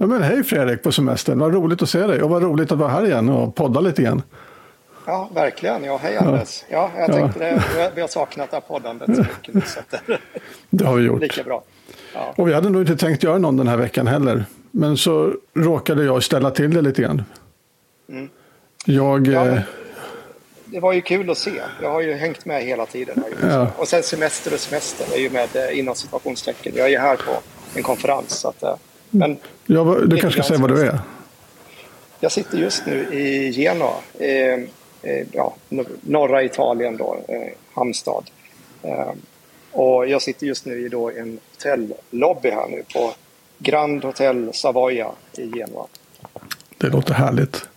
Ja, men hej Fredrik på semestern, vad roligt att se dig och vad roligt att vara här igen och podda lite igen. Ja, verkligen. Ja, hej Anders. Ja, jag tänkte det. Vi har saknat det här poddandet så mycket nu. Så det, det har vi gjort. Lika bra. Ja. Och vi hade nog inte tänkt göra någon den här veckan heller. Men så råkade jag ställa till det lite grann. Mm. Jag... Ja, men, det var ju kul att se. Jag har ju hängt med hela tiden. Ja. Och sen semester och semester är ju med eh, inom situationstecken. Jag är ju här på en konferens. Så att, eh, men ja, du kanske ska säga vad du är? Jag sitter just nu i Genoa. Eh, ja, norra Italien då, eh, hamnstad. Eh, och jag sitter just nu i då en hotellobby här nu på Grand Hotel Savoia i Genua. Det låter härligt.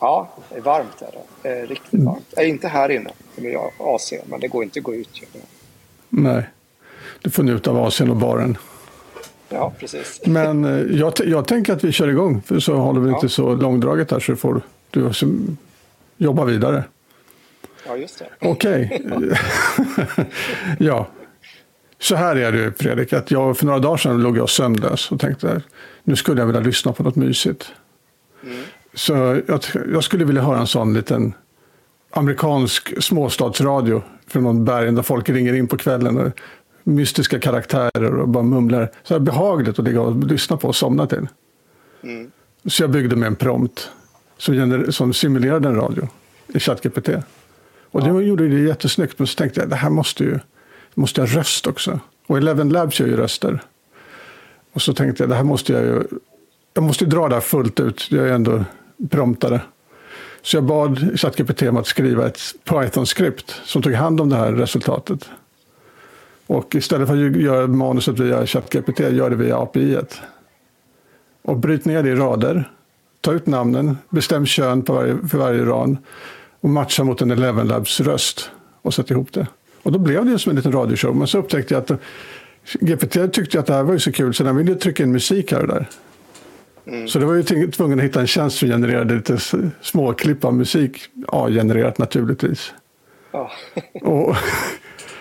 Ja, det är varmt är det. Eh, riktigt mm. varmt. Äh, inte här inne, med AC, men det går inte att gå ut. Nej, du får njuta av AC'n och baren. Ja, precis. Men eh, jag, jag tänker att vi kör igång, för så håller vi ja. inte så långdraget här så får du jobba vidare. Ja, just det. Okej. Okay. ja. Så här är det Fredrik, att jag för några dagar sedan låg jag sömnlös och tänkte nu skulle jag vilja lyssna på något mysigt. Mm. Så jag, jag, skulle vilja höra en sån liten amerikansk småstadsradio från någon berg där folk ringer in på kvällen. Och mystiska karaktärer och bara mumlar. Så här behagligt att ligga och lyssna på och somna till. Mm. Så jag byggde med en prompt som, som simulerade en radio i ChatGPT. Och ja. det gjorde det jättesnyggt, men så tänkte jag det här måste ju måste ha röst också. Och Eleven Labs gör ju röster. Och så tänkte jag det här måste jag ju, jag måste ju dra det här fullt ut, jag är ändå promptare. Så jag bad ChatGPT om att skriva ett Python-skript som tog hand om det här resultatet. Och istället för att göra manuset via ChatGPT, gör det via API. -et. Och bryt ner det i rader ta ut namnen, bestäm kön på varje, för varje rad och matcha mot en Eleven Labs röst och sätta ihop det. Och då blev det som en liten radioshow. Men så upptäckte jag att GPT tyckte att det här var ju så kul så den ville trycka in musik här och där. Mm. Så det var ju tvungen att hitta en tjänst som genererade lite småklipp av musik, A-genererat naturligtvis. Oh. och,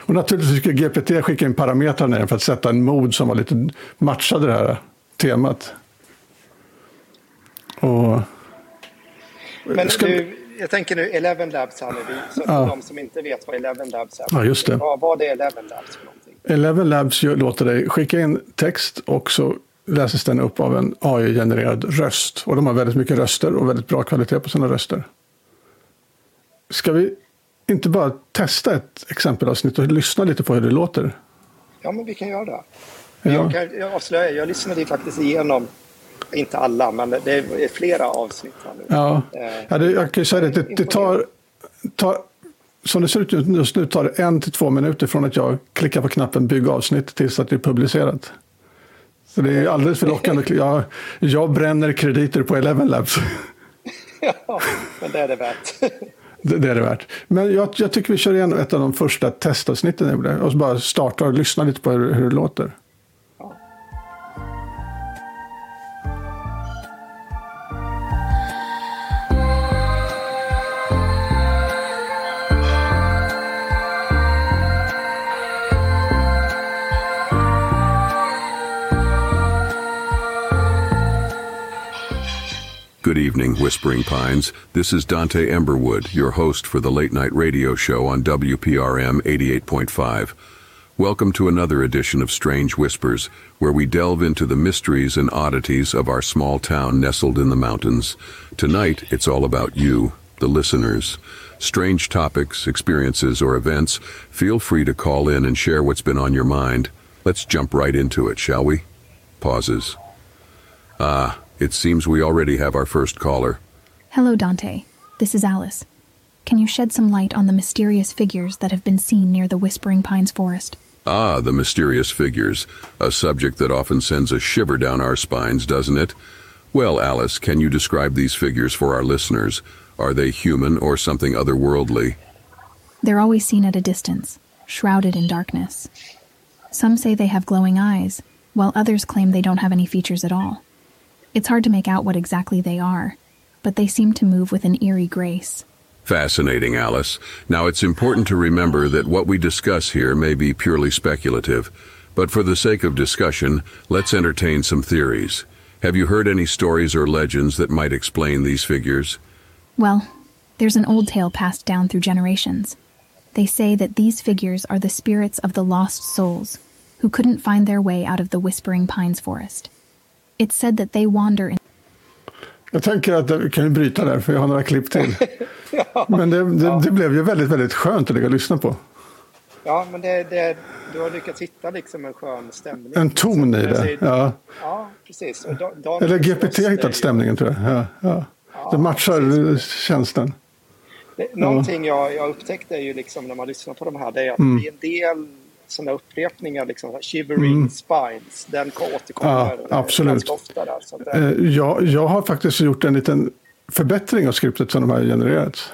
och naturligtvis skulle GPT skicka in parametrar för att sätta en mod som var lite matchade det här temat. Och, Men ska... du, jag tänker nu Eleven Labs här nu, så ja. de som inte vet vad Eleven Labs är. Ja, just det. Vad, vad är Eleven Labs för någonting? Eleven Labs låter dig skicka in text och så läses den upp av en AI-genererad röst. Och de har väldigt mycket röster och väldigt bra kvalitet på sina röster. Ska vi inte bara testa ett exempelavsnitt och lyssna lite på hur det låter? Ja, men vi kan göra det. Ja. Jag, kan, jag avslöjar, jag lyssnade faktiskt igenom inte alla, men det är flera avsnitt. Här nu. Ja, eh, ja det, jag kan ju säga det, det, det tar, tar, som det ser ut just nu tar det en till två minuter från att jag klickar på knappen bygg avsnitt tills att det är publicerat. Så det är alldeles för lockande. Jag, jag bränner krediter på Eleven Labs. ja, men det är det värt det, det är det värt. Men jag, jag, tycker vi kör igen ett av de första testavsnitten jag gjorde. Och så bara startar och lyssnar lite på hur, hur det låter. Good evening, Whispering Pines. This is Dante Emberwood, your host for the late night radio show on WPRM 88.5. Welcome to another edition of Strange Whispers, where we delve into the mysteries and oddities of our small town nestled in the mountains. Tonight, it's all about you, the listeners. Strange topics, experiences, or events, feel free to call in and share what's been on your mind. Let's jump right into it, shall we? Pauses. Ah, it seems we already have our first caller. Hello, Dante. This is Alice. Can you shed some light on the mysterious figures that have been seen near the Whispering Pines forest? Ah, the mysterious figures. A subject that often sends a shiver down our spines, doesn't it? Well, Alice, can you describe these figures for our listeners? Are they human or something otherworldly? They're always seen at a distance, shrouded in darkness. Some say they have glowing eyes, while others claim they don't have any features at all. It's hard to make out what exactly they are, but they seem to move with an eerie grace. Fascinating, Alice. Now, it's important to remember that what we discuss here may be purely speculative, but for the sake of discussion, let's entertain some theories. Have you heard any stories or legends that might explain these figures? Well, there's an old tale passed down through generations. They say that these figures are the spirits of the lost souls who couldn't find their way out of the Whispering Pines forest. It's said that they wander in Jag tänker att vi kan ju bryta där, för jag har några klipp till. Men det, det, det blev ju väldigt, väldigt skönt att ligga och lyssna på. Ja, men det, det, du har lyckats hitta liksom en skön stämning. En ton i Men det. säger- Ja. Ja, precis. Och Dan- Eller GPT har hittat stämningen tror jag. Ja, ja. Det matchar tjänsten. Det, någonting jag, jag upptäckte är ju liksom när man lyssnar på de här, det är att Mm. det är en del sådana upprepningar, liksom shivering spines, den återkommer Mm. Ja, absolut. ganska ofta där. Så det- Eh, Jag, jag har faktiskt gjort en liten förbättring av skriptet som de har genererat.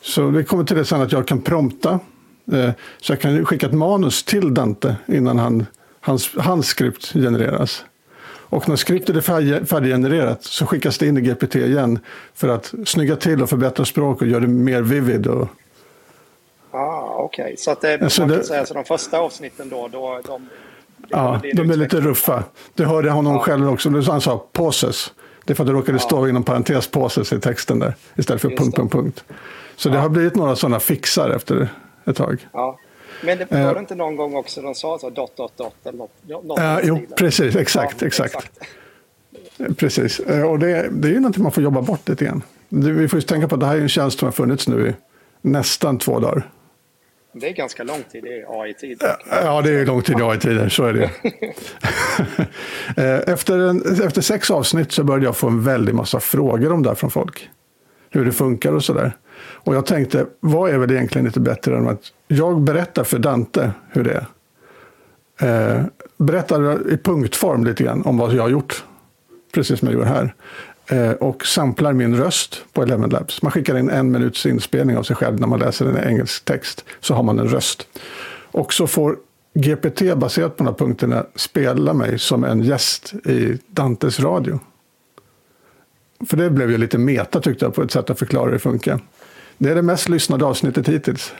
Så vi kommer till det sen att jag kan prompta. eh, Så jag kan skicka ett manus till Dante innan han, hans, hans skript genereras. Och när skriptet är färdig- färdiggenererat så skickas det in i GPT igen för att snygga till och förbättra språk och göra det mer vivid. Och, ah, Okej, så att det, Alltså man kan det- säga så de första avsnitten då, då de, ja, de är lite ruffa. Det hörde honom Ja. själv också. Han sa pauses. Det är för att det råkade stå inom parentes pauses i texten där istället för Just punkt, punkt, punkt. Så det har blivit några sådana fixar efter ett tag. Ja. Men det Eh. var det inte någon gång också de sa så dot, dot, dot eller något? något Ja, den jo, precis, exakt, Ja, exakt. Precis. Eh, Och det, det är ju någonting man får jobba bort lite grann. Vi får ju tänka på att det här är en tjänst som har funnits nu i nästan två dagar. Det är ganska lång tid i AI-tid. Ja, det är lång tid i tiden, så är det. Eh, efter, en, efter sex avsnitt så började jag få en väldig massa frågor om det här från folk. Hur det funkar och sådär. Och jag tänkte, vad är väl egentligen lite bättre än att jag berättar för Dante hur det är. Eh, berättar i punktform lite grann om vad jag har gjort. Precis som jag gör här. Eh, och samplar min röst på Eleven Labs. Man skickar in en minuts inspelning av sig själv när man läser en engelsk text. Så har man en röst. Och så får GPT baserat på de här punkterna spela mig som en gäst i Dantes radio. För det blev ju lite meta tyckte jag på ett sätt att förklara hur det funkar. Det är det mest lyssnade avsnittet hittills.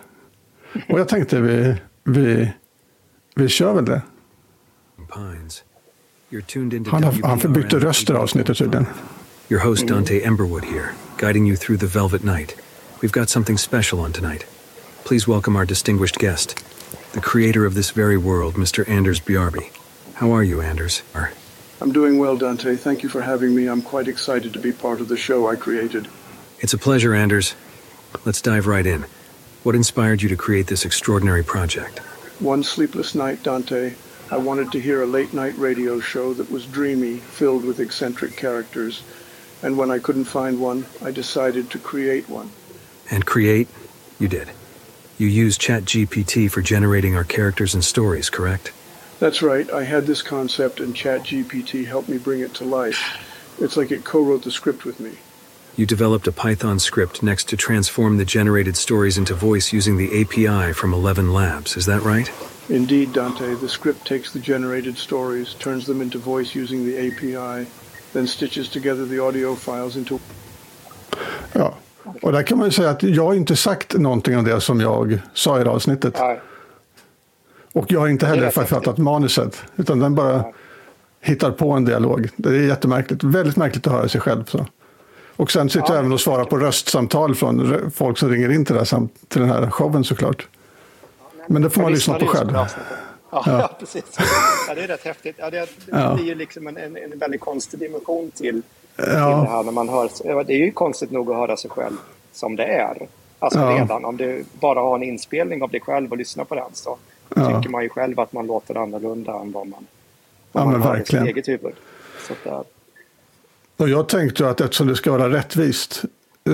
Och jag tänkte vi, vi, vi kör väl det. Han, har, han förbytte röster i avsnittet tydligen. Your host Dante Emberwood here, guiding you through the Velvet Night. We've got something special on tonight. Please welcome our distinguished guest, the creator of this very world, Mr. Anders Bjarby. How are you, Anders? I'm doing well, Dante. Thank you for having me. I'm quite excited to be part of the show I created. It's a pleasure, Anders. Let's dive right in. What inspired you to create this extraordinary project? One sleepless night, Dante, I wanted to hear a late night radio show that was dreamy, filled with eccentric characters. And when I couldn't find one, I decided to create one. And create? You did. You used ChatGPT for generating our characters and stories, correct? That's right, I had this concept, and ChatGPT helped me bring it to life. It's like it co wrote the script with me. You developed a Python script next to transform the generated stories into voice using the API from Eleven Labs, is that right? Indeed, Dante, the script takes the generated stories, turns them into voice using the API, then stitches together the audio files into Ja. Och där kan man ju säga att jag har inte sagt någonting av det som jag sa i det avsnittet. Nej. Och jag har inte heller författat manuset. Utan den bara hittar på en dialog. Det är jättemärkligt. Väldigt märkligt att höra sig själv. Så. Och sen sitter jag även och svarar på röstsamtal från folk som ringer in till, det här, sam- till den här showen såklart. Men det får man lyssna på själv. Ja, ja. precis. Ja, det är rätt häftigt. Ja, det, det blir ju liksom en, en, en väldigt konstig dimension till, till det här när man hör. Det är ju konstigt nog att höra sig själv som det är. Alltså redan om du bara har en inspelning av dig själv och lyssnar på den så tycker man ju själv att man låter annorlunda än vad man, vad man hör i sitt eget huvud. Ja. och jag tänkte att eftersom det ska vara rättvist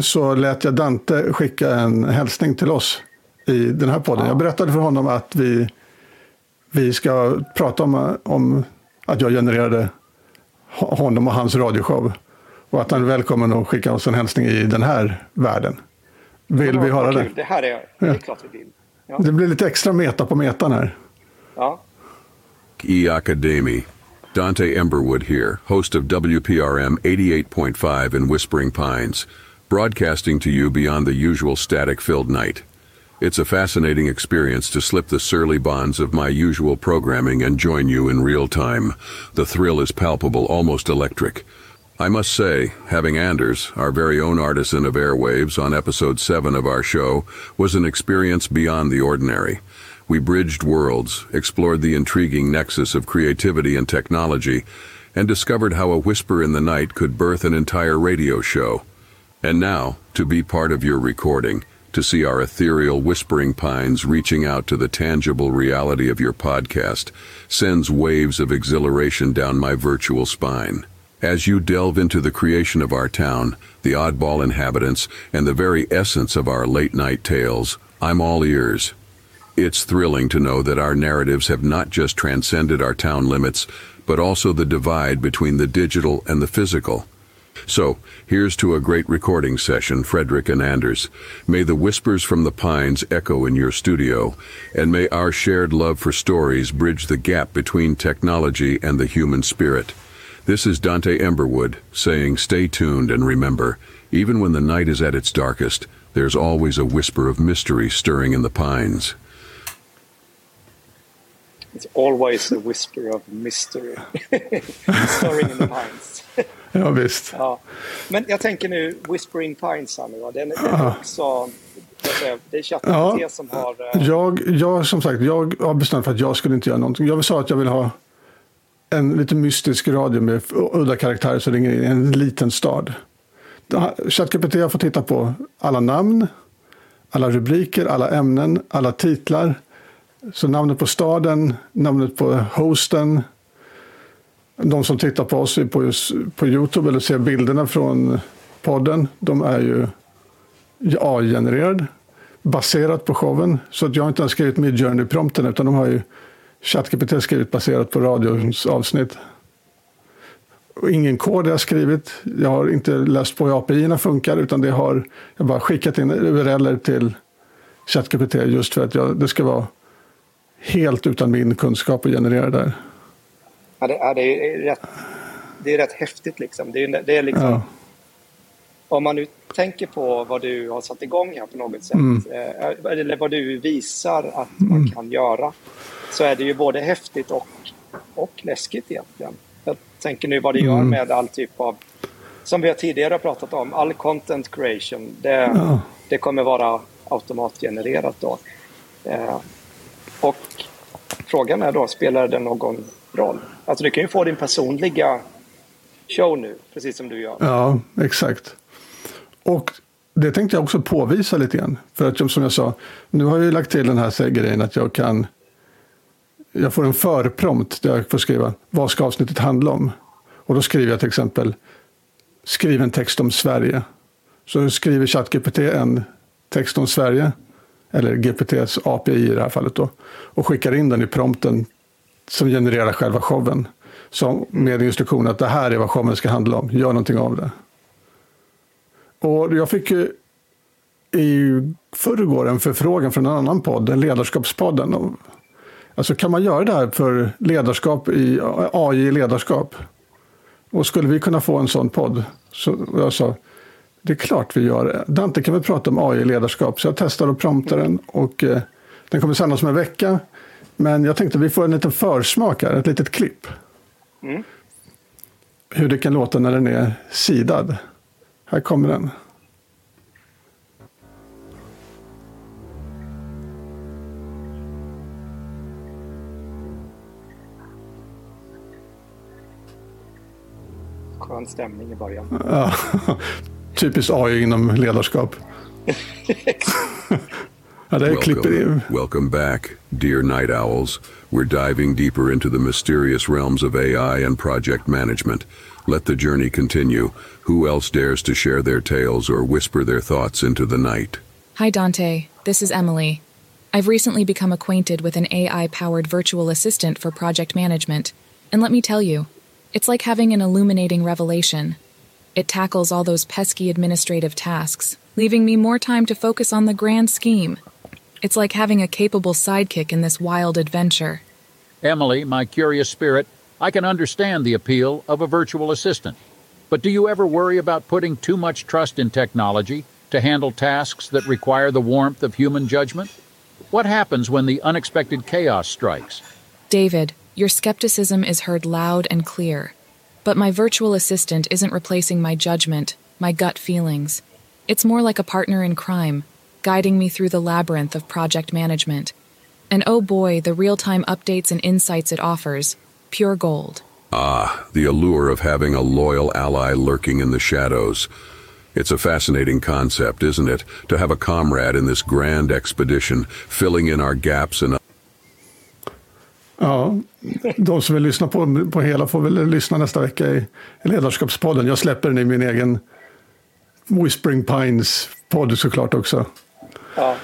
så lät jag Dante skicka en hälsning till oss i den här podden. Jag berättade för honom att vi, vi ska prata om, om att jag genererade ho- honom och hans radioshow. Och att han är välkommen att skicka oss en hälsning i den här världen. Vill vi höra det? Det här är, det är klart vi vill. Ja. Det blir lite extra meta på metan här. Ja. E Academy. Dante Emberwood here, host of WPRM 88.5 in Whispering Pines, broadcasting to you beyond the usual static filled night. It's a fascinating experience to slip the surly bonds of my usual programming and join you in real time. The thrill is palpable, almost electric. I must say, having Anders, our very own artisan of airwaves, on episode 7 of our show was an experience beyond the ordinary. We bridged worlds, explored the intriguing nexus of creativity and technology, and discovered how a whisper in the night could birth an entire radio show. And now, to be part of your recording, to see our ethereal whispering pines reaching out to the tangible reality of your podcast, sends waves of exhilaration down my virtual spine. As you delve into the creation of our town, the oddball inhabitants, and the very essence of our late night tales, I'm all ears. It's thrilling to know that our narratives have not just transcended our town limits, but also the divide between the digital and the physical. So, here's to a great recording session, Frederick and Anders. May the whispers from the pines echo in your studio, and may our shared love for stories bridge the gap between technology and the human spirit. This is Dante Emberwood saying stay tuned and remember, even when the night is at its darkest, there's always a whisper of mystery stirring in the pines. It's always a whisper of mystery. Stirring in the pines. Ja, visst. Ja. Men jag tänker nu, Whispering Pines här nu, den, den är också... Det är ChatGPT Ja. som har... eh, Jag, jag, som sagt, jag har bestämt för att jag skulle inte göra någonting. Jag sa att jag vill ha en lite mystisk radio med udda karaktärer som ringer in i en liten stad. ChatGPT har fått titta på alla namn, alla rubriker, alla ämnen, alla titlar. Så namnet på staden, namnet på hosten. De som tittar på oss på, på Youtube eller ser bilderna från podden, de är ju AI-genererad, baserat på showen. Så att jag har inte ens skrivit Midjourney-prompten, utan de har ju ChatGPT skrivit baserat på radions avsnitt. Och ingen kod jag har skrivit. Jag har inte läst på hur API-erna funkar, utan det har jag bara skickat in URLer till ChatGPT just för att jag, det ska vara helt utan min kunskap att generera där. Ja, det, ja, det, är rätt, det är rätt häftigt liksom. Det är, det är liksom Ja. Om man nu tänker på vad du har satt igång här på något sätt, Mm. eh, eller vad du visar att man kan göra, så är det ju både häftigt och, och läskigt egentligen. Jag tänker nu vad det gör Mm. med all typ av, som vi har tidigare pratat om, all content creation, det, Ja. det kommer vara automatgenererat då. Eh, och frågan är då, spelar det någon roll? Alltså du kan ju få din personliga show nu, precis som du gör. Ja, exakt. Och det tänkte jag också påvisa lite grann. För att som jag sa, nu har jag ju lagt till den här grejen att jag kan jag får en förprompt där jag får skriva vad ska avsnittet handla om. Och då skriver jag till exempel skriv en text om Sverige. Så skriver ChatGPT en text om Sverige, eller GPTs API i det här fallet då, och skickar in den i prompten som genererar själva showen. Som med instruktion att det här är vad showen ska handla om, gör någonting av det. Och jag fick ju i förrgår en förfrågan från en annan podd, Ledarskapspodden. Alltså kan man göra det här för ledarskap i AI-ledarskap? Och skulle vi kunna få en sån podd? Så jag sa, det är klart vi gör det. Dante kan vi prata om AI-ledarskap. Så jag testar och promptar den och eh, den kommer sändas om en vecka. Men jag tänkte vi får en liten försmak här, ett litet klipp. Mm. Hur det kan låta när den är sidad. Här kommer den. Skön stämning i början. Ja, typiskt AI inom ledarskap. Ja, det är klipper i. Welcome, welcome back, dear night owls. We're diving deeper into the mysterious realms of AI and project management. Let the journey continue. Who else dares to share their tales or whisper their thoughts into the night? Hi, Dante. This is Emily. I've recently become acquainted with an AI powered virtual assistant for project management. And let me tell you, it's like having an illuminating revelation. It tackles all those pesky administrative tasks, leaving me more time to focus on the grand scheme. It's like having a capable sidekick in this wild adventure. Emily, my curious spirit, I can understand the appeal of a virtual assistant. But do you ever worry about putting too much trust in technology to handle tasks that require the warmth of human judgment? What happens when the unexpected chaos strikes? David, your skepticism is heard loud and clear. But my virtual assistant isn't replacing my judgment, my gut feelings. It's more like a partner in crime, guiding me through the labyrinth of project management. And oh boy, the real time updates and insights it offers pure gold. Ah, the allure of having a loyal ally lurking in the shadows. It's a fascinating concept, isn't it? To have a comrade in this grand expedition, filling in our gaps and Ja, de som vill lyssna på, på hela får väl lyssna nästa vecka i Ledarskapspodden. Jag släpper den i min egen Whispering Pines-podd såklart också. Ja.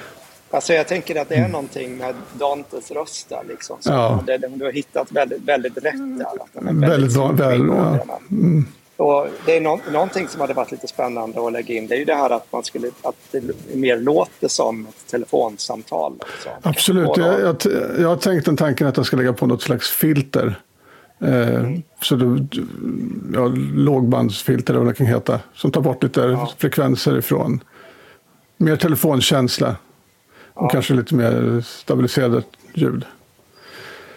Alltså jag tänker att det är någonting med Dantes röst där liksom. Ja. det, du har hittat väldigt, väldigt rätt där. Att den är Väldigt väldigt väl, ja. den. Och det är nå någonting som hade varit lite spännande att lägga in. Det är ju det här att man skulle, att det mer låter som ett telefonsamtal. Också. Absolut. Då- Jag, jag, jag har tänkt den tanken att jag ska lägga på något slags filter. Eh, så du, ja, lågbandsfilter eller vad det kan heta. Som tar bort lite frekvenser ifrån. Mer telefonkänsla. Och kanske lite mer stabiliserat ljud.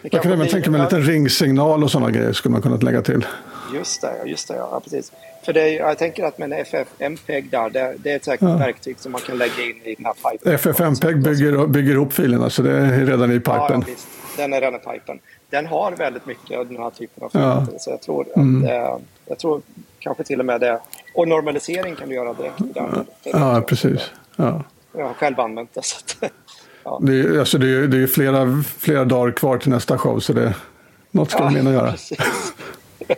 Jag kan även tänka mig en liten ringsignal och sådana grejer skulle man kunna lägga till. Just det, ja, just det, ja, precis. För det är, jag tänker att med en FFmpeg där, det, det är ett säkert verktyg som man kan lägga in i den här pipen. FFmpeg bygger, bygger ihop filerna så det är redan i Ja, ja, pipen. visst. Den är redan i pipen. Den har väldigt mycket av den här typen av Ja. filter. Så jag tror, att, eh, jag tror kanske till och med det. Och normalisering kan du göra direkt. Där. Är Ja, precis. Ja. Jag har själv använt det. Så att, ja. Det är, alltså det är, det är flera, flera dagar kvar till nästa show så det, något ska Ja, vi hinna göra.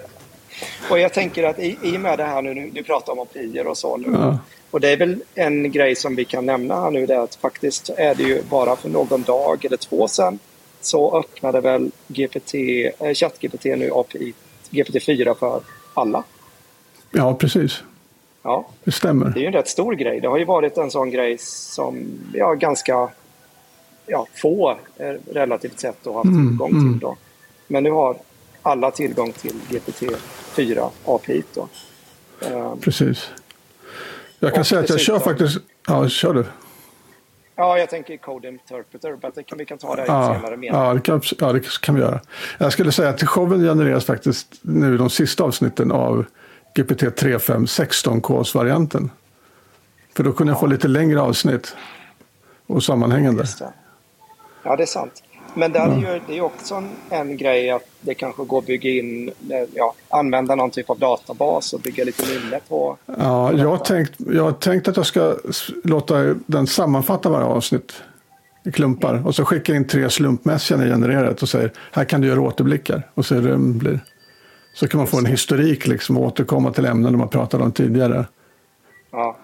och jag tänker att i, i och med det här nu, nu- du pratar om API och så nu. Ja. Och det är väl en grej som vi kan nämna här nu, det är att faktiskt är det ju bara för någon dag eller två sedan så öppnade väl GPT, eh, ChatGPT nu API GPT-4 för alla. Ja, precis. Ja, Det stämmer. det är ju en rätt stor grej. Det har ju varit en sån grej som ja, ganska ja, få eh, relativt sett då haft tillgång till. Då. Men nu har alla tillgång till GPT-4 API. Då. Eh, Precis. Jag kan Och säga att jag kör faktiskt... Ja, kör du. Ja, jag tänker Code Interpreter, men det kan, vi kan ta det i Ja, senare ja, det kan, ja, det kan vi göra. Jag skulle säga att showen genereras faktiskt nu de sista avsnitten av GPT 3.5 16Ks-varianten. För då kunde jag få lite längre avsnitt och sammanhängande. Det. Ja, det är sant. Men där är ju, det är också en, en grej att det kanske går att bygga in, eh, ja, använda någon typ av databas och bygga lite minne på. Ja, jag har, tänkt, jag har tänkt att jag ska låta den sammanfatta varje avsnitt i klumpar och så skicka in tre slumpmässiga genererar det och säger här kan du göra återblickar och se hur det blir. Så kan man få en historik liksom och återkomma till ämnen man pratade om tidigare. Ja,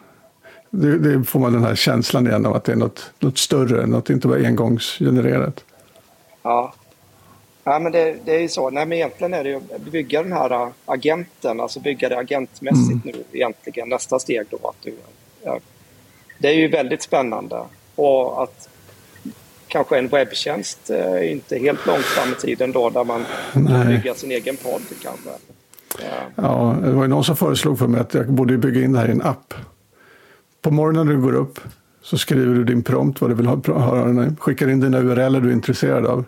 Det, det får man den här känslan igen av att det är något, något större, något inte bara engångsgenererat. ja. ja men det, det är ju så. Nej, men egentligen är det ju att bygga den här äh, agenten, alltså bygga det agentmässigt nu egentligen. Nästa steg då. Att du, ja, det är ju väldigt spännande. Och att kanske en webbtjänst eh, inte helt långt fram i tiden då där man kan Nej. bygga sin egen podd kanske. Ja. Ja, det var ju någon som föreslog för mig att jag borde bygga in det här i en app. På morgonen när du går upp så skriver du din prompt, vad du vill ha, höra, skickar in dina URL du är intresserad av.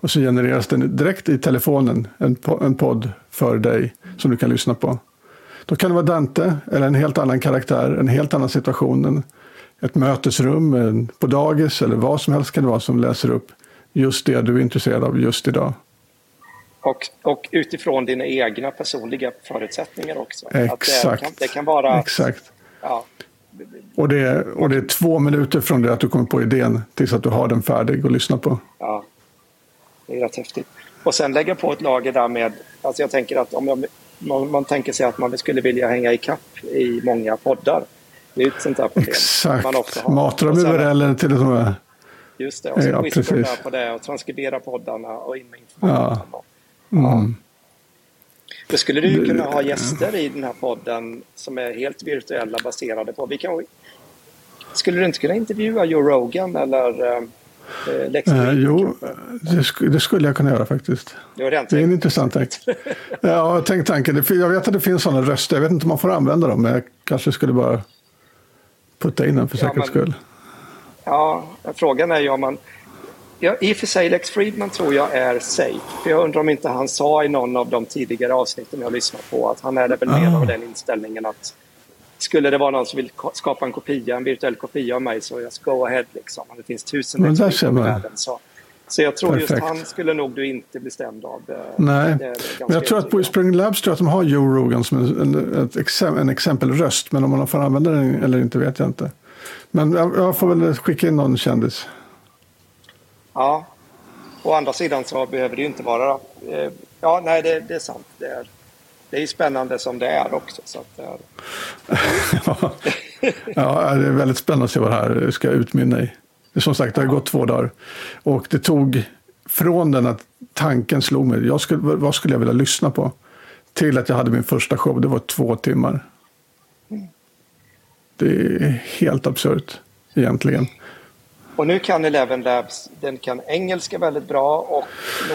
Och så genereras den direkt i telefonen, en, en podd för dig som du kan lyssna på. Då kan det vara Dante eller en helt annan karaktär, en helt annan situation. En, ett mötesrum en, på dagis eller vad som helst kan det vara som läser upp just det du är intresserad av just idag. Och, och utifrån dina egna personliga förutsättningar också. Att det, Exakt. kan, det kan vara... Exakt. Ja, Och det, och det är två minuter från det att du kommer på idén tills att du har den färdig att lyssna på. ja, det är rätt häftigt. Och sen lägga på ett lager där med... Alltså jag tänker att om jag, man, man tänker sig att man skulle vilja hänga i kapp i många poddar. Det är ju ett sånt där problem. Exakt. Man också har. Sen- URL till och med. Just det, och så Ja, whisper precis. där på det och transkribera poddarna och in med information. Ja. Ja. Då skulle du kunna ha gäster i den här podden som är helt virtuella baserade på... Vi kan, skulle du inte kunna intervjua Joe Rogan eller eh, Lex Eh, jo, det, sk- det skulle jag kunna göra faktiskt. Det Det är en intressant tanke. Ja, tänk tanken. Jag vet att det finns sådana röster. Jag vet inte om man får använda dem, men jag kanske skulle bara putta in den för Ja, säkerhets skull. Ja, frågan är ju om man... Ja, I och för sig, Lex Friedman tror jag är safe. För jag undrar om inte han sa i någon av de tidigare avsnitten jag lyssnat på att han är väl mer Ah. av den inställningen att skulle det vara någon som vill skapa en kopia, en virtuell kopia av mig så jag ska go ahead liksom. Om det finns tusen Lex Friedman i världen så. Så jag tror just Perfekt. han skulle nog du inte bli stämd av. Det, Nej, men jag tror att på. Spring Labs tror att de har Joe Rogan som en, en, ett exem, en exempelröst. Men om man får använda den eller inte vet jag inte. Men jag, jag får väl skicka in någon kändis. Ja. Å andra sidan så behöver det ju inte vara... Eh, ja, nej, det, det är sant. Det är, det är ju spännande som det är också. Så att det är, ja, det är väldigt spännande att se vad det här ska utmynna i. Som sagt, det har gått två dagar. Och det tog från den att tanken slog mig, jag skulle, vad skulle jag vilja lyssna på? Till att jag hade min första show, det var två timmar. Det är helt absurt egentligen. Och nu kan Eleven Labs, den kan engelska väldigt bra och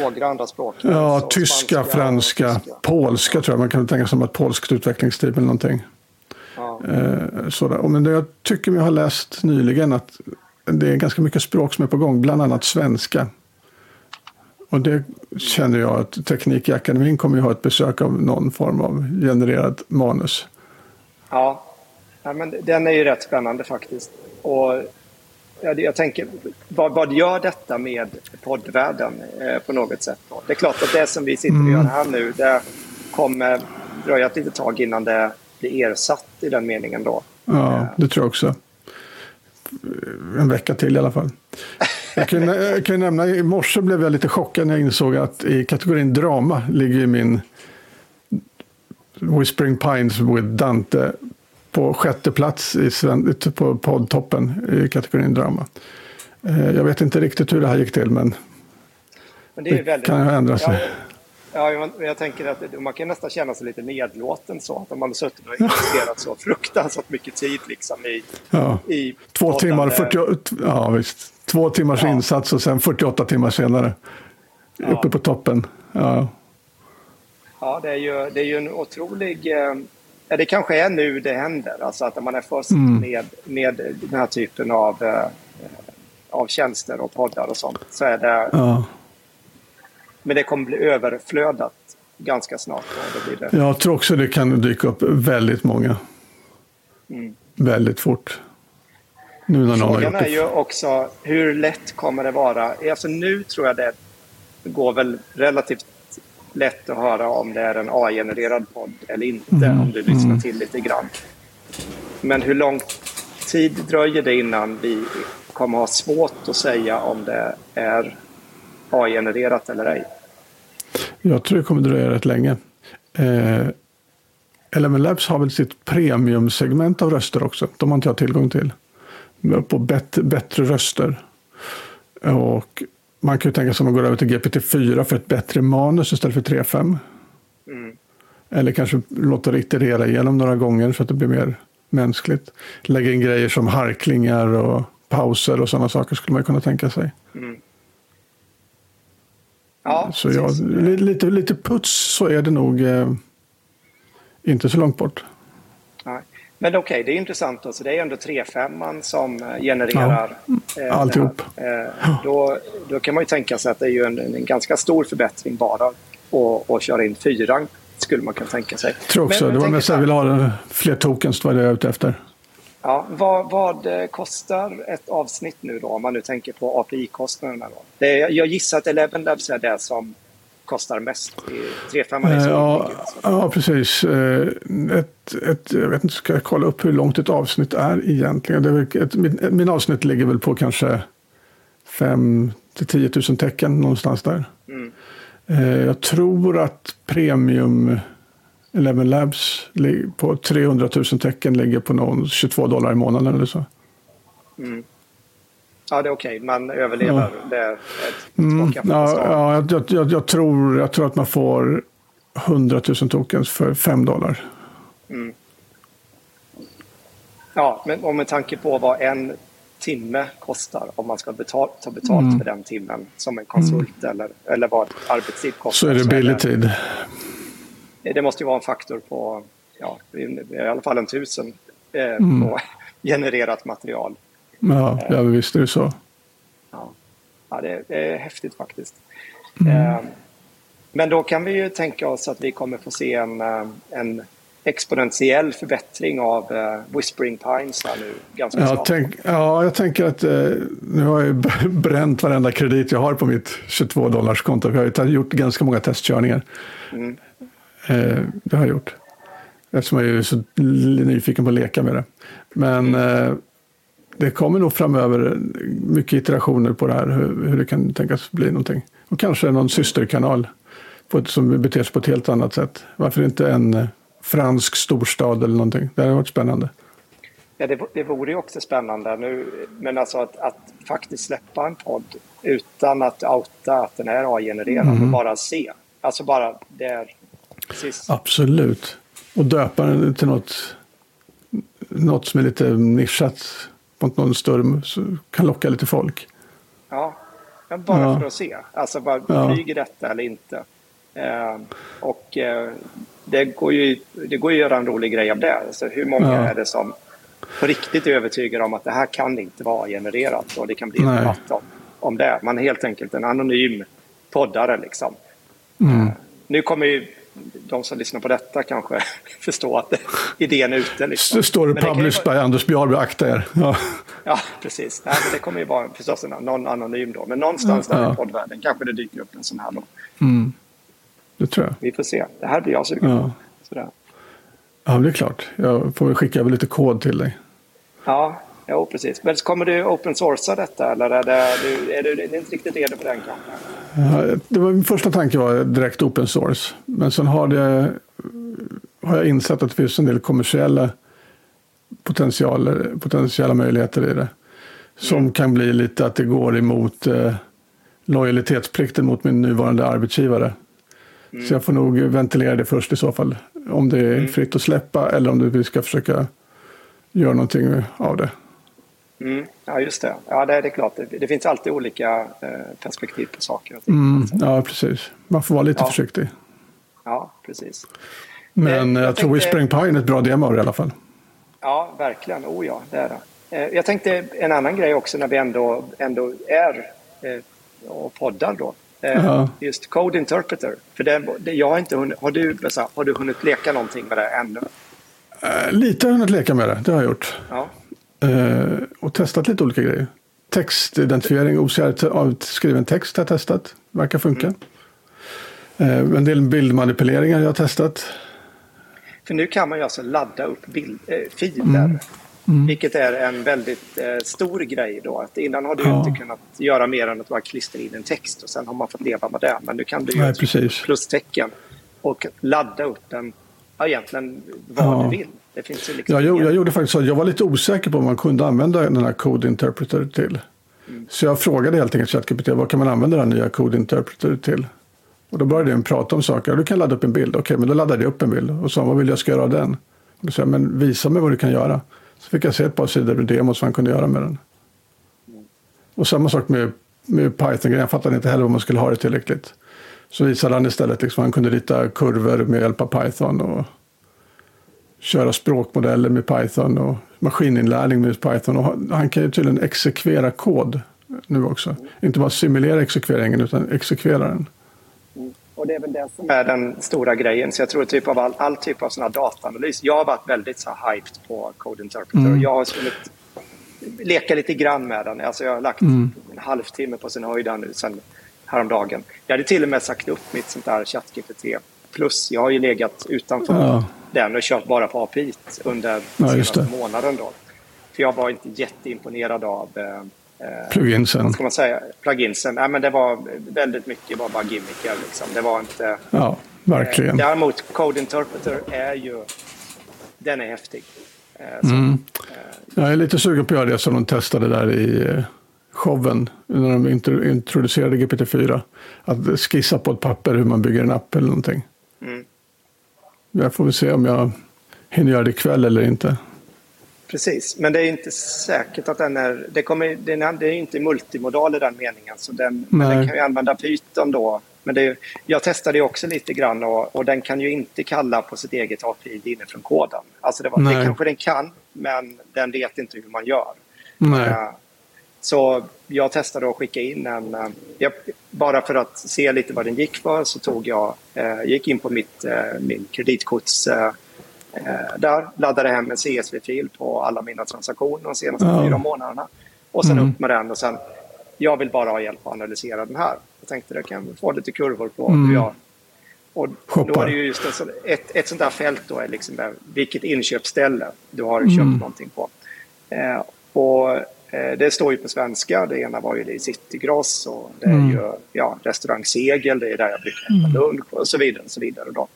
några andra språk. Ja, tyska, spanska franska, tyska. polska tror jag. Man kan tänka sig som ett polskt utvecklingsteam eller någonting. Ja. Eh, sådär. Men jag tycker mig ha läst nyligen att det är ganska mycket språk som är på gång, bland annat svenska. Och det känner jag att Teknikakademin kommer ju ha ett besök av någon form av genererat manus. Ja. ja, men den är ju rätt spännande faktiskt. Och ja, det- jag tänker, vad, vad gör detta med poddvärlden eh, på något sätt? Då? Det är klart att det som vi sitter och gör här nu, det kommer dröja ett litet tag innan det blir ersatt i den meningen då. Ja, det tror jag också. En vecka till i alla fall. Jag kan, jag kan ju nämna, i morse blev jag lite chockad när jag insåg att i kategorin drama ligger min Whispering Pines with Dante på sjätte plats i sven, på poddtoppen i kategorin drama. Eh, Jag vet inte riktigt hur det här gick till, men Men det, Det väldigt, kan ju ändra sig. Ja, ja, men jag tänker att man kan nästan känna sig lite nedlåten så. Att man har suttit och investerat så fruktansvärt mycket tid liksom i, ja. i Två timmar, poddande- 40, ja, visst. Två timmars Ja. insats och sen 48 timmar senare. Uppe på toppen. Ja. Ja, det är ju, det är ju en otrolig... eh, Ja, det kanske är nu det händer. Alltså att man är först Mm. med, med den här typen av, eh, av tjänster och poddar och sånt. Så är det, Ja. Men det kommer bli överflödat ganska snart. Det, Jag tror också det kan dyka upp väldigt många. Mm. Väldigt fort. Nu när Frågan är ju också hur lätt kommer det vara? Alltså nu tror jag det går väl relativt lätt att höra om det är en AI-genererad podd eller inte Mm, om du lyssnar till lite grann. Men hur lång tid dröjer det innan vi kommer ha svårt att säga om det är AI-genererat eller ej? Jag tror det kommer dröja rätt länge. Eh, LML Labs har väl sitt premiumsegment av röster också. De har inte jag tillgång till. På bättre, bättre röster. Och man kan ju tänka sig att man går över till GPT-4 för ett bättre manus istället för 3.5. Mm. Eller kanske låta det iterera igenom några gånger så att det blir mer mänskligt. Lägga in grejer som harklingar och pauser och sådana saker skulle man kunna tänka sig. Ja, Så ja, precis. li- lite, lite puts så är det nog eh, inte så långt bort. Nej. Men okej, det är intressant. Så det är ändå 3.5 som eh, genererar eh, alltihop. det här. Eh, då, då kan man ju tänka sig att det är ju en, en ganska stor förbättring bara att att köra in 4 skulle man kunna tänka sig. Jag tror också, Men- men det var mest så att jag ville ha eh, fler tokens, det var det jag är ute efter. Ja, vad, vad eh, kostar ett avsnitt nu då, om man nu tänker på API-kostnaderna? Då? Det, jag gissar att Eleven Labs är det som kostar mest. 3.5 är Eh, så Ja, mycket, alltså. ja, precis. Eh, Ett, ett, jag vet inte, ska jag kolla upp hur långt ett avsnitt är egentligen? Det är ett, min, min avsnitt ligger väl på kanske 5 till 10 000 tecken någonstans där. Mm. Jag tror att premium Eleven Labs på 300 000 tecken ligger på någon 22 dollar i månaden eller så. Ja, det är okej. Man överlever. Det är ett Mm, ja, ja, jag, jag, jag, tror, jag tror att man får 100 000 tokens för 5 dollar. Ja, men om med tanke på vad en timme kostar om man ska betal, ta betalt Mm. för den timmen som en konsult eller, eller vad arbetstid kostar. Så är det billig tid. Det måste ju vara en faktor på ja, i alla fall en tusen eh, Mm. på, genererat material. Ja, ja visst är det så. Ja, ja det, det är häftigt faktiskt. Mm. Men då kan vi ju tänka oss att vi kommer få se en, en exponentiell förbättring av uh, Whispering Pines här nu ganska snart. Tänk, ja, jag tänker att uh, nu har jag bränt varenda kredit jag har på mitt 22 dollars konto. Jag har gjort ganska många testkörningar. Mm. Uh, det har jag gjort. Eftersom jag är så nyfiken på att leka med det. Men mm. det kommer nog framöver mycket iterationer på det här, hur, hur det kan tänkas bli någonting. Och kanske någon systerkanal på ett, som beter sig på ett helt annat sätt. Varför inte en fransk storstad eller någonting. Det hade varit spännande. Ja, det, det vore ju också spännande nu, men alltså att, att faktiskt släppa en podd utan att outa att den är AI-genererad mm. och bara se. Alltså bara där. Precis. Absolut. Och döpa den till något, något som är lite nischat mot någon större, kan locka lite folk. Ja, men bara ja. för att se. Alltså bara, ja. flyger detta eller inte? Eh, och eh, det går ju, det går ju att göra en rolig grej av det. Alltså hur många ja. är det som på riktigt är övertygade om att det här kan inte vara genererat och det kan bli en debatt om, om det. Man är helt enkelt en anonym poddare liksom. Mm. Uh, nu kommer ju de som lyssnar på detta kanske förstå att idén är ute. Liksom. Står det published by Anders Bjarby, akta er. Ja, ja precis. Nej, det kommer ju vara förstås någon anonym då. Men någonstans där ja. i poddvärlden kanske det dyker upp en sån här då. Mm. Det tror jag. Vi får se. Det här blir jag sugen ja. på. Sådär. Ja, det är klart. Jag får skicka över lite kod till dig. Ja, jo, precis. Men kommer du open sourca detta eller är, det, är, du, är du inte riktigt redo på den kanske? Det var, min första tanke var direkt open source. Men sen har, det, har jag insett att det finns en del kommersiella potentialer, potentiella möjligheter i det. Som mm. kan bli lite att det går emot eh, lojalitetsplikten mot min nuvarande arbetsgivare. Mm. Så jag får nog ventilera det först i så fall. Om det är mm. fritt att släppa eller om vi ska försöka göra någonting av det. Mm. Ja, just det. Ja, det, är, klart. Det, det finns alltid olika eh, perspektiv på saker. Och ting. Mm. Ja, precis. Man får vara lite ja. försiktig. Ja, precis. Men eh, jag, jag tror tänkte... Whispering Pine är ett bra demo i alla fall. Ja, verkligen. Oh ja, det är det. Eh, jag tänkte en annan grej också när vi ändå, ändå är eh, och poddar då. Eh, ja. Just Code Interpreter. För det, det, jag har, inte hunnit, har, du, har du hunnit leka någonting med det ännu? Lite har jag hunnit leka med det, det har jag gjort. Ja. Uh, och testat lite olika grejer. Textidentifiering, OCR skriven text har jag testat. Verkar funka. Mm. Uh, en del bildmanipuleringar jag har testat. För nu kan man ju alltså ladda upp bild, filer mm. Mm. Vilket är en väldigt eh, stor grej då. Att innan har du ja. inte kunnat göra mer än att bara klistra in en text och sen har man fått leva med det. Men nu kan du göra plustecken och ladda upp den, ja, egentligen vad ja. du vill. Det finns ju liksom jag, jag, jag gjorde faktiskt så. Jag var lite osäker på om man kunde använda den här Code Interpreter till. Mm. Så jag frågade helt enkelt ChatGPT vad kan man använda den nya Code Interpreter till? Och då började den prata om saker. Du kan ladda upp en bild. Okej, men då laddade jag upp en bild och sa vad vill jag ska göra av den? Och då sa jag, men visa mig vad du kan göra. Så fick jag se ett par sidor med demos vad man kunde göra med den. Och samma sak med, med Python-grejen. Jag fattade inte heller vad man skulle ha det tillräckligt. Så visade han istället liksom, han kunde rita kurvor med hjälp av Python. Och köra språkmodeller med Python och maskininlärning med Python. Och han kan ju tydligen exekvera kod nu också. Inte bara simulera exekveringen utan exekvera den. Och det är väl det som är den stora grejen. Så jag tror typ av all, all typ av sån här dataanalys. Jag har varit väldigt så hyped på Code Interpreter. Mm. Jag har skulle leka lite grann med den. Alltså jag har lagt mm. en halvtimme på sin höjd nu sen häromdagen. Jag hade till och med sagt upp mitt sånt där ChatGPT plus. Jag har ju legat utanför ja. den och kört bara på API under ja, senaste månaden. Då. För jag var inte jätteimponerad av eh, Eh, pluginsen. Vad ska man säga? Pluginsen. Nej, men det var väldigt mycket var bara gimmickar. Liksom. Det var inte... Ja, verkligen. Eh, däremot Code Interpreter är ju... Den är häftig. Eh, mm. Jag är lite sugen på att göra det som de testade där i eh, showen när de introducerade GPT-4. Att skissa på ett papper hur man bygger en app eller någonting. Mm. Jag får väl se om jag hinner göra det ikväll eller inte. precis. Men det är inte säkert att den är... Det, kommer, den är, det är inte multimodal i den meningen. Så den, men den kan ju använda Python då. Men det, jag testade ju också lite grann och, och den kan ju inte kalla på sitt eget API inifrån koden. Alltså det, var, det kanske den kan, men den vet inte hur man gör. Nej. Så jag testade att skicka in en... Uh, jag, bara för att se lite vad den gick för så tog jag, uh, gick in på mitt, min kreditkorts Eh, där laddade hem en CSV-fil på alla mina transaktioner de senaste ja. fyra månaderna. Och sen mm. upp med den och sen, jag vill bara ha hjälp att analysera den här. Jag tänkte det kan få lite kurvor på mm. hur jag... Och då är det ju just sån, ett, ett sånt där fält då är liksom där, vilket inköpsställe du har köpt mm. någonting på. Eh, och eh, det står ju på svenska. Det ena var ju det i Citygross och det är mm. ju ja, restaurang Segel, det är där jag brukar äta mm. lunch och så vidare. Och så vidare då.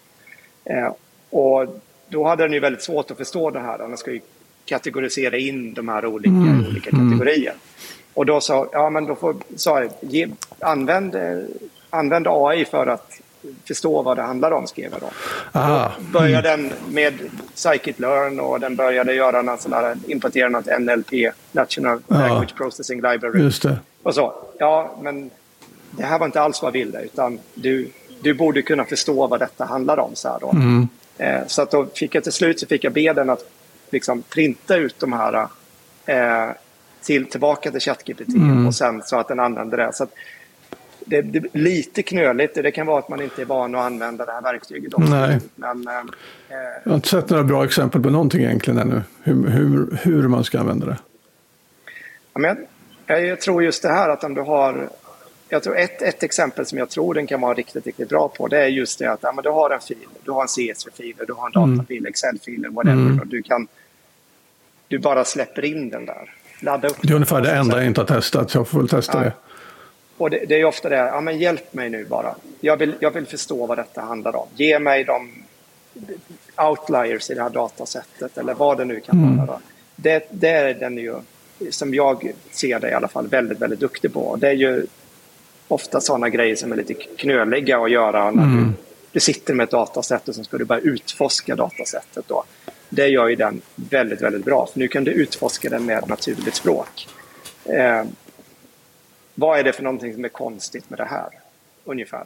Eh, och då hade den ju väldigt svårt att förstå det här. Den ska ju kategorisera in de här olika, mm. olika mm. kategorier. Mm. Och då sa ja men då får, sa jag, ge, använd, använd AI för att förstå vad det handlar om, skrev jag då. Aha. då började mm. den med Scikit-learn och den började göra någon sån här, importera något NLP, National ja. Language Processing Library. Just det. Och så, ja men det här var inte alls vad jag ville utan du, du borde kunna förstå vad detta handlar om. Så här då. Mm. Eh, så att då fick jag till slut så fick jag be den att liksom printa ut de här eh, till, tillbaka till ChatGPT mm. och sen så att den använder det. Så det, det lite knöligt. Det kan vara att man inte är van att använda det här verktyget. Också. Nej. Men, eh, jag har inte sett några bra exempel på någonting egentligen ännu. Hur, hur, hur man ska använda det. Ja, men jag, jag tror just det här att om du har jag tror ett, ett exempel som jag tror den kan vara riktigt, riktigt bra på det är just det att ja, men du har en fil, du har en CSV-fil, du har en mm. datafil, Excel-fil, whatever. Mm. Och du, kan, du bara släpper in den där. Ladda upp det är ungefär det enda jag inte har testat, så jag får väl testa ja. det. Och det, det, är ofta det, ja men hjälp mig nu bara. Jag vill, jag vill förstå vad detta handlar om. Ge mig de outliers i det här datasättet eller vad det nu kan mm. vara. Det, det är den ju, som jag ser det i alla fall, väldigt, väldigt duktig på. Det är ju ofta sådana grejer som är lite knöliga att göra när mm. du, du sitter med ett datasätt och så ska du börja utforska datasättet. Då. Det gör ju den väldigt, väldigt bra. För nu kan du utforska den med naturligt språk. Eh, vad är det för någonting som är konstigt med det här? Ungefär.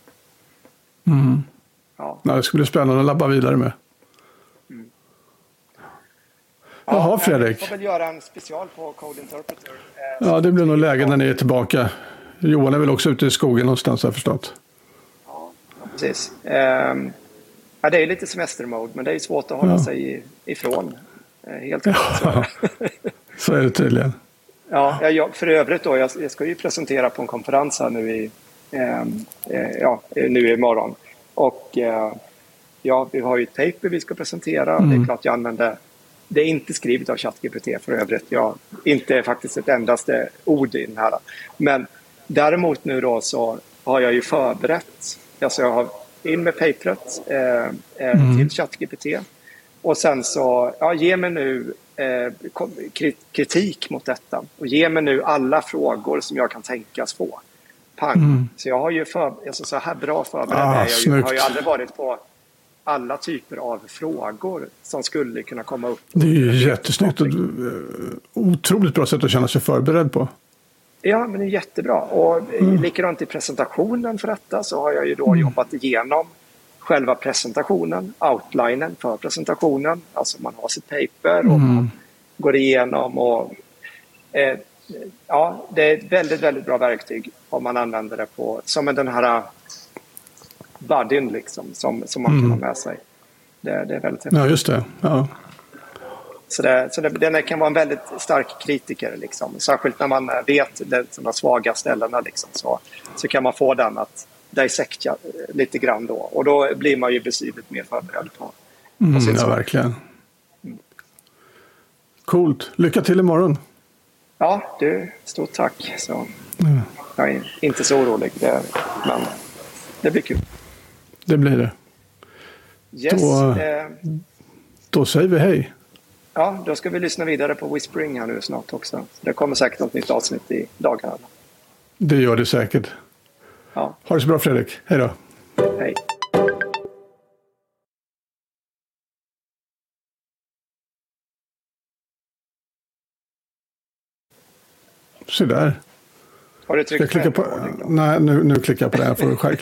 Mm. Ja. det skulle bli spännande att labba vidare med. Mm. Jaha, Fredrik. Jag får väl göra en special på Code Interpreter. Eh, ja, det blir nog läge när ni är tillbaka. Johan är väl också ute i skogen någonstans har jag förstått. Ja, precis. Um, ja, det är lite semestermode men det är svårt att hålla ja. sig ifrån. Eh, helt klart. Ja, så är det tydligen. Ja, jag, för övrigt då, jag, jag, ska ju presentera på en konferens här nu i, ehm, eh, ja, nu imorgon. Och eh, ja, vi har ju ett paper vi ska presentera. Mm. Det är klart jag använder det är inte skrivet av ChatGPT för övrigt. Jag, inte faktiskt ett endaste ord i den här. Men Däremot nu då så har jag ju förberett, alltså jag har in med paperet eh, eh, mm. till ChatGPT. Och sen så, ja, ge mig nu kritik mot detta. Och ge mig nu alla frågor som jag kan tänkas få. Pang. Mm. Så jag har ju för, alltså så här bra förberedd ah, jag ju, har ju aldrig varit på alla typer av frågor som skulle kunna komma upp. Det är ju jättesnyggt och otroligt bra sätt att känna sig förberedd på. Ja, men det är jättebra. Och mm. likadant i presentationen för detta så har jag ju då mm. jobbat igenom själva presentationen, outlinen för presentationen. Alltså man har sitt paper och mm. man går igenom och eh, ja, det är ett väldigt, väldigt bra verktyg om man använder det på som den här buddyn liksom som, som man kan ha mm. med sig. Det, det är väldigt häftigt. Ja, just det. Ja. Så, det, så det, den kan vara en väldigt stark kritiker. Liksom. Särskilt när man vet de svaga ställena. Liksom, så, så kan man få den att dissekta lite grann då. Och då blir man ju betydligt mer förberedd på, på mm, sin Ja, verkligen. Mm. Coolt. Lycka till imorgon. Ja, du, stort tack. Så, mm. Jag är inte så orolig, det, men det blir kul. Det blir det. Yes, då, eh, då säger vi hej. Ja, då ska vi lyssna vidare på Whispering här nu snart också. Det kommer säkert något nytt avsnitt i dagarna. Det gör det säkert. Ha det så bra Fredrik. Hej då. Hej. Så där. Har du tryckt jag på Nej, nu, nu klickar jag på det här för att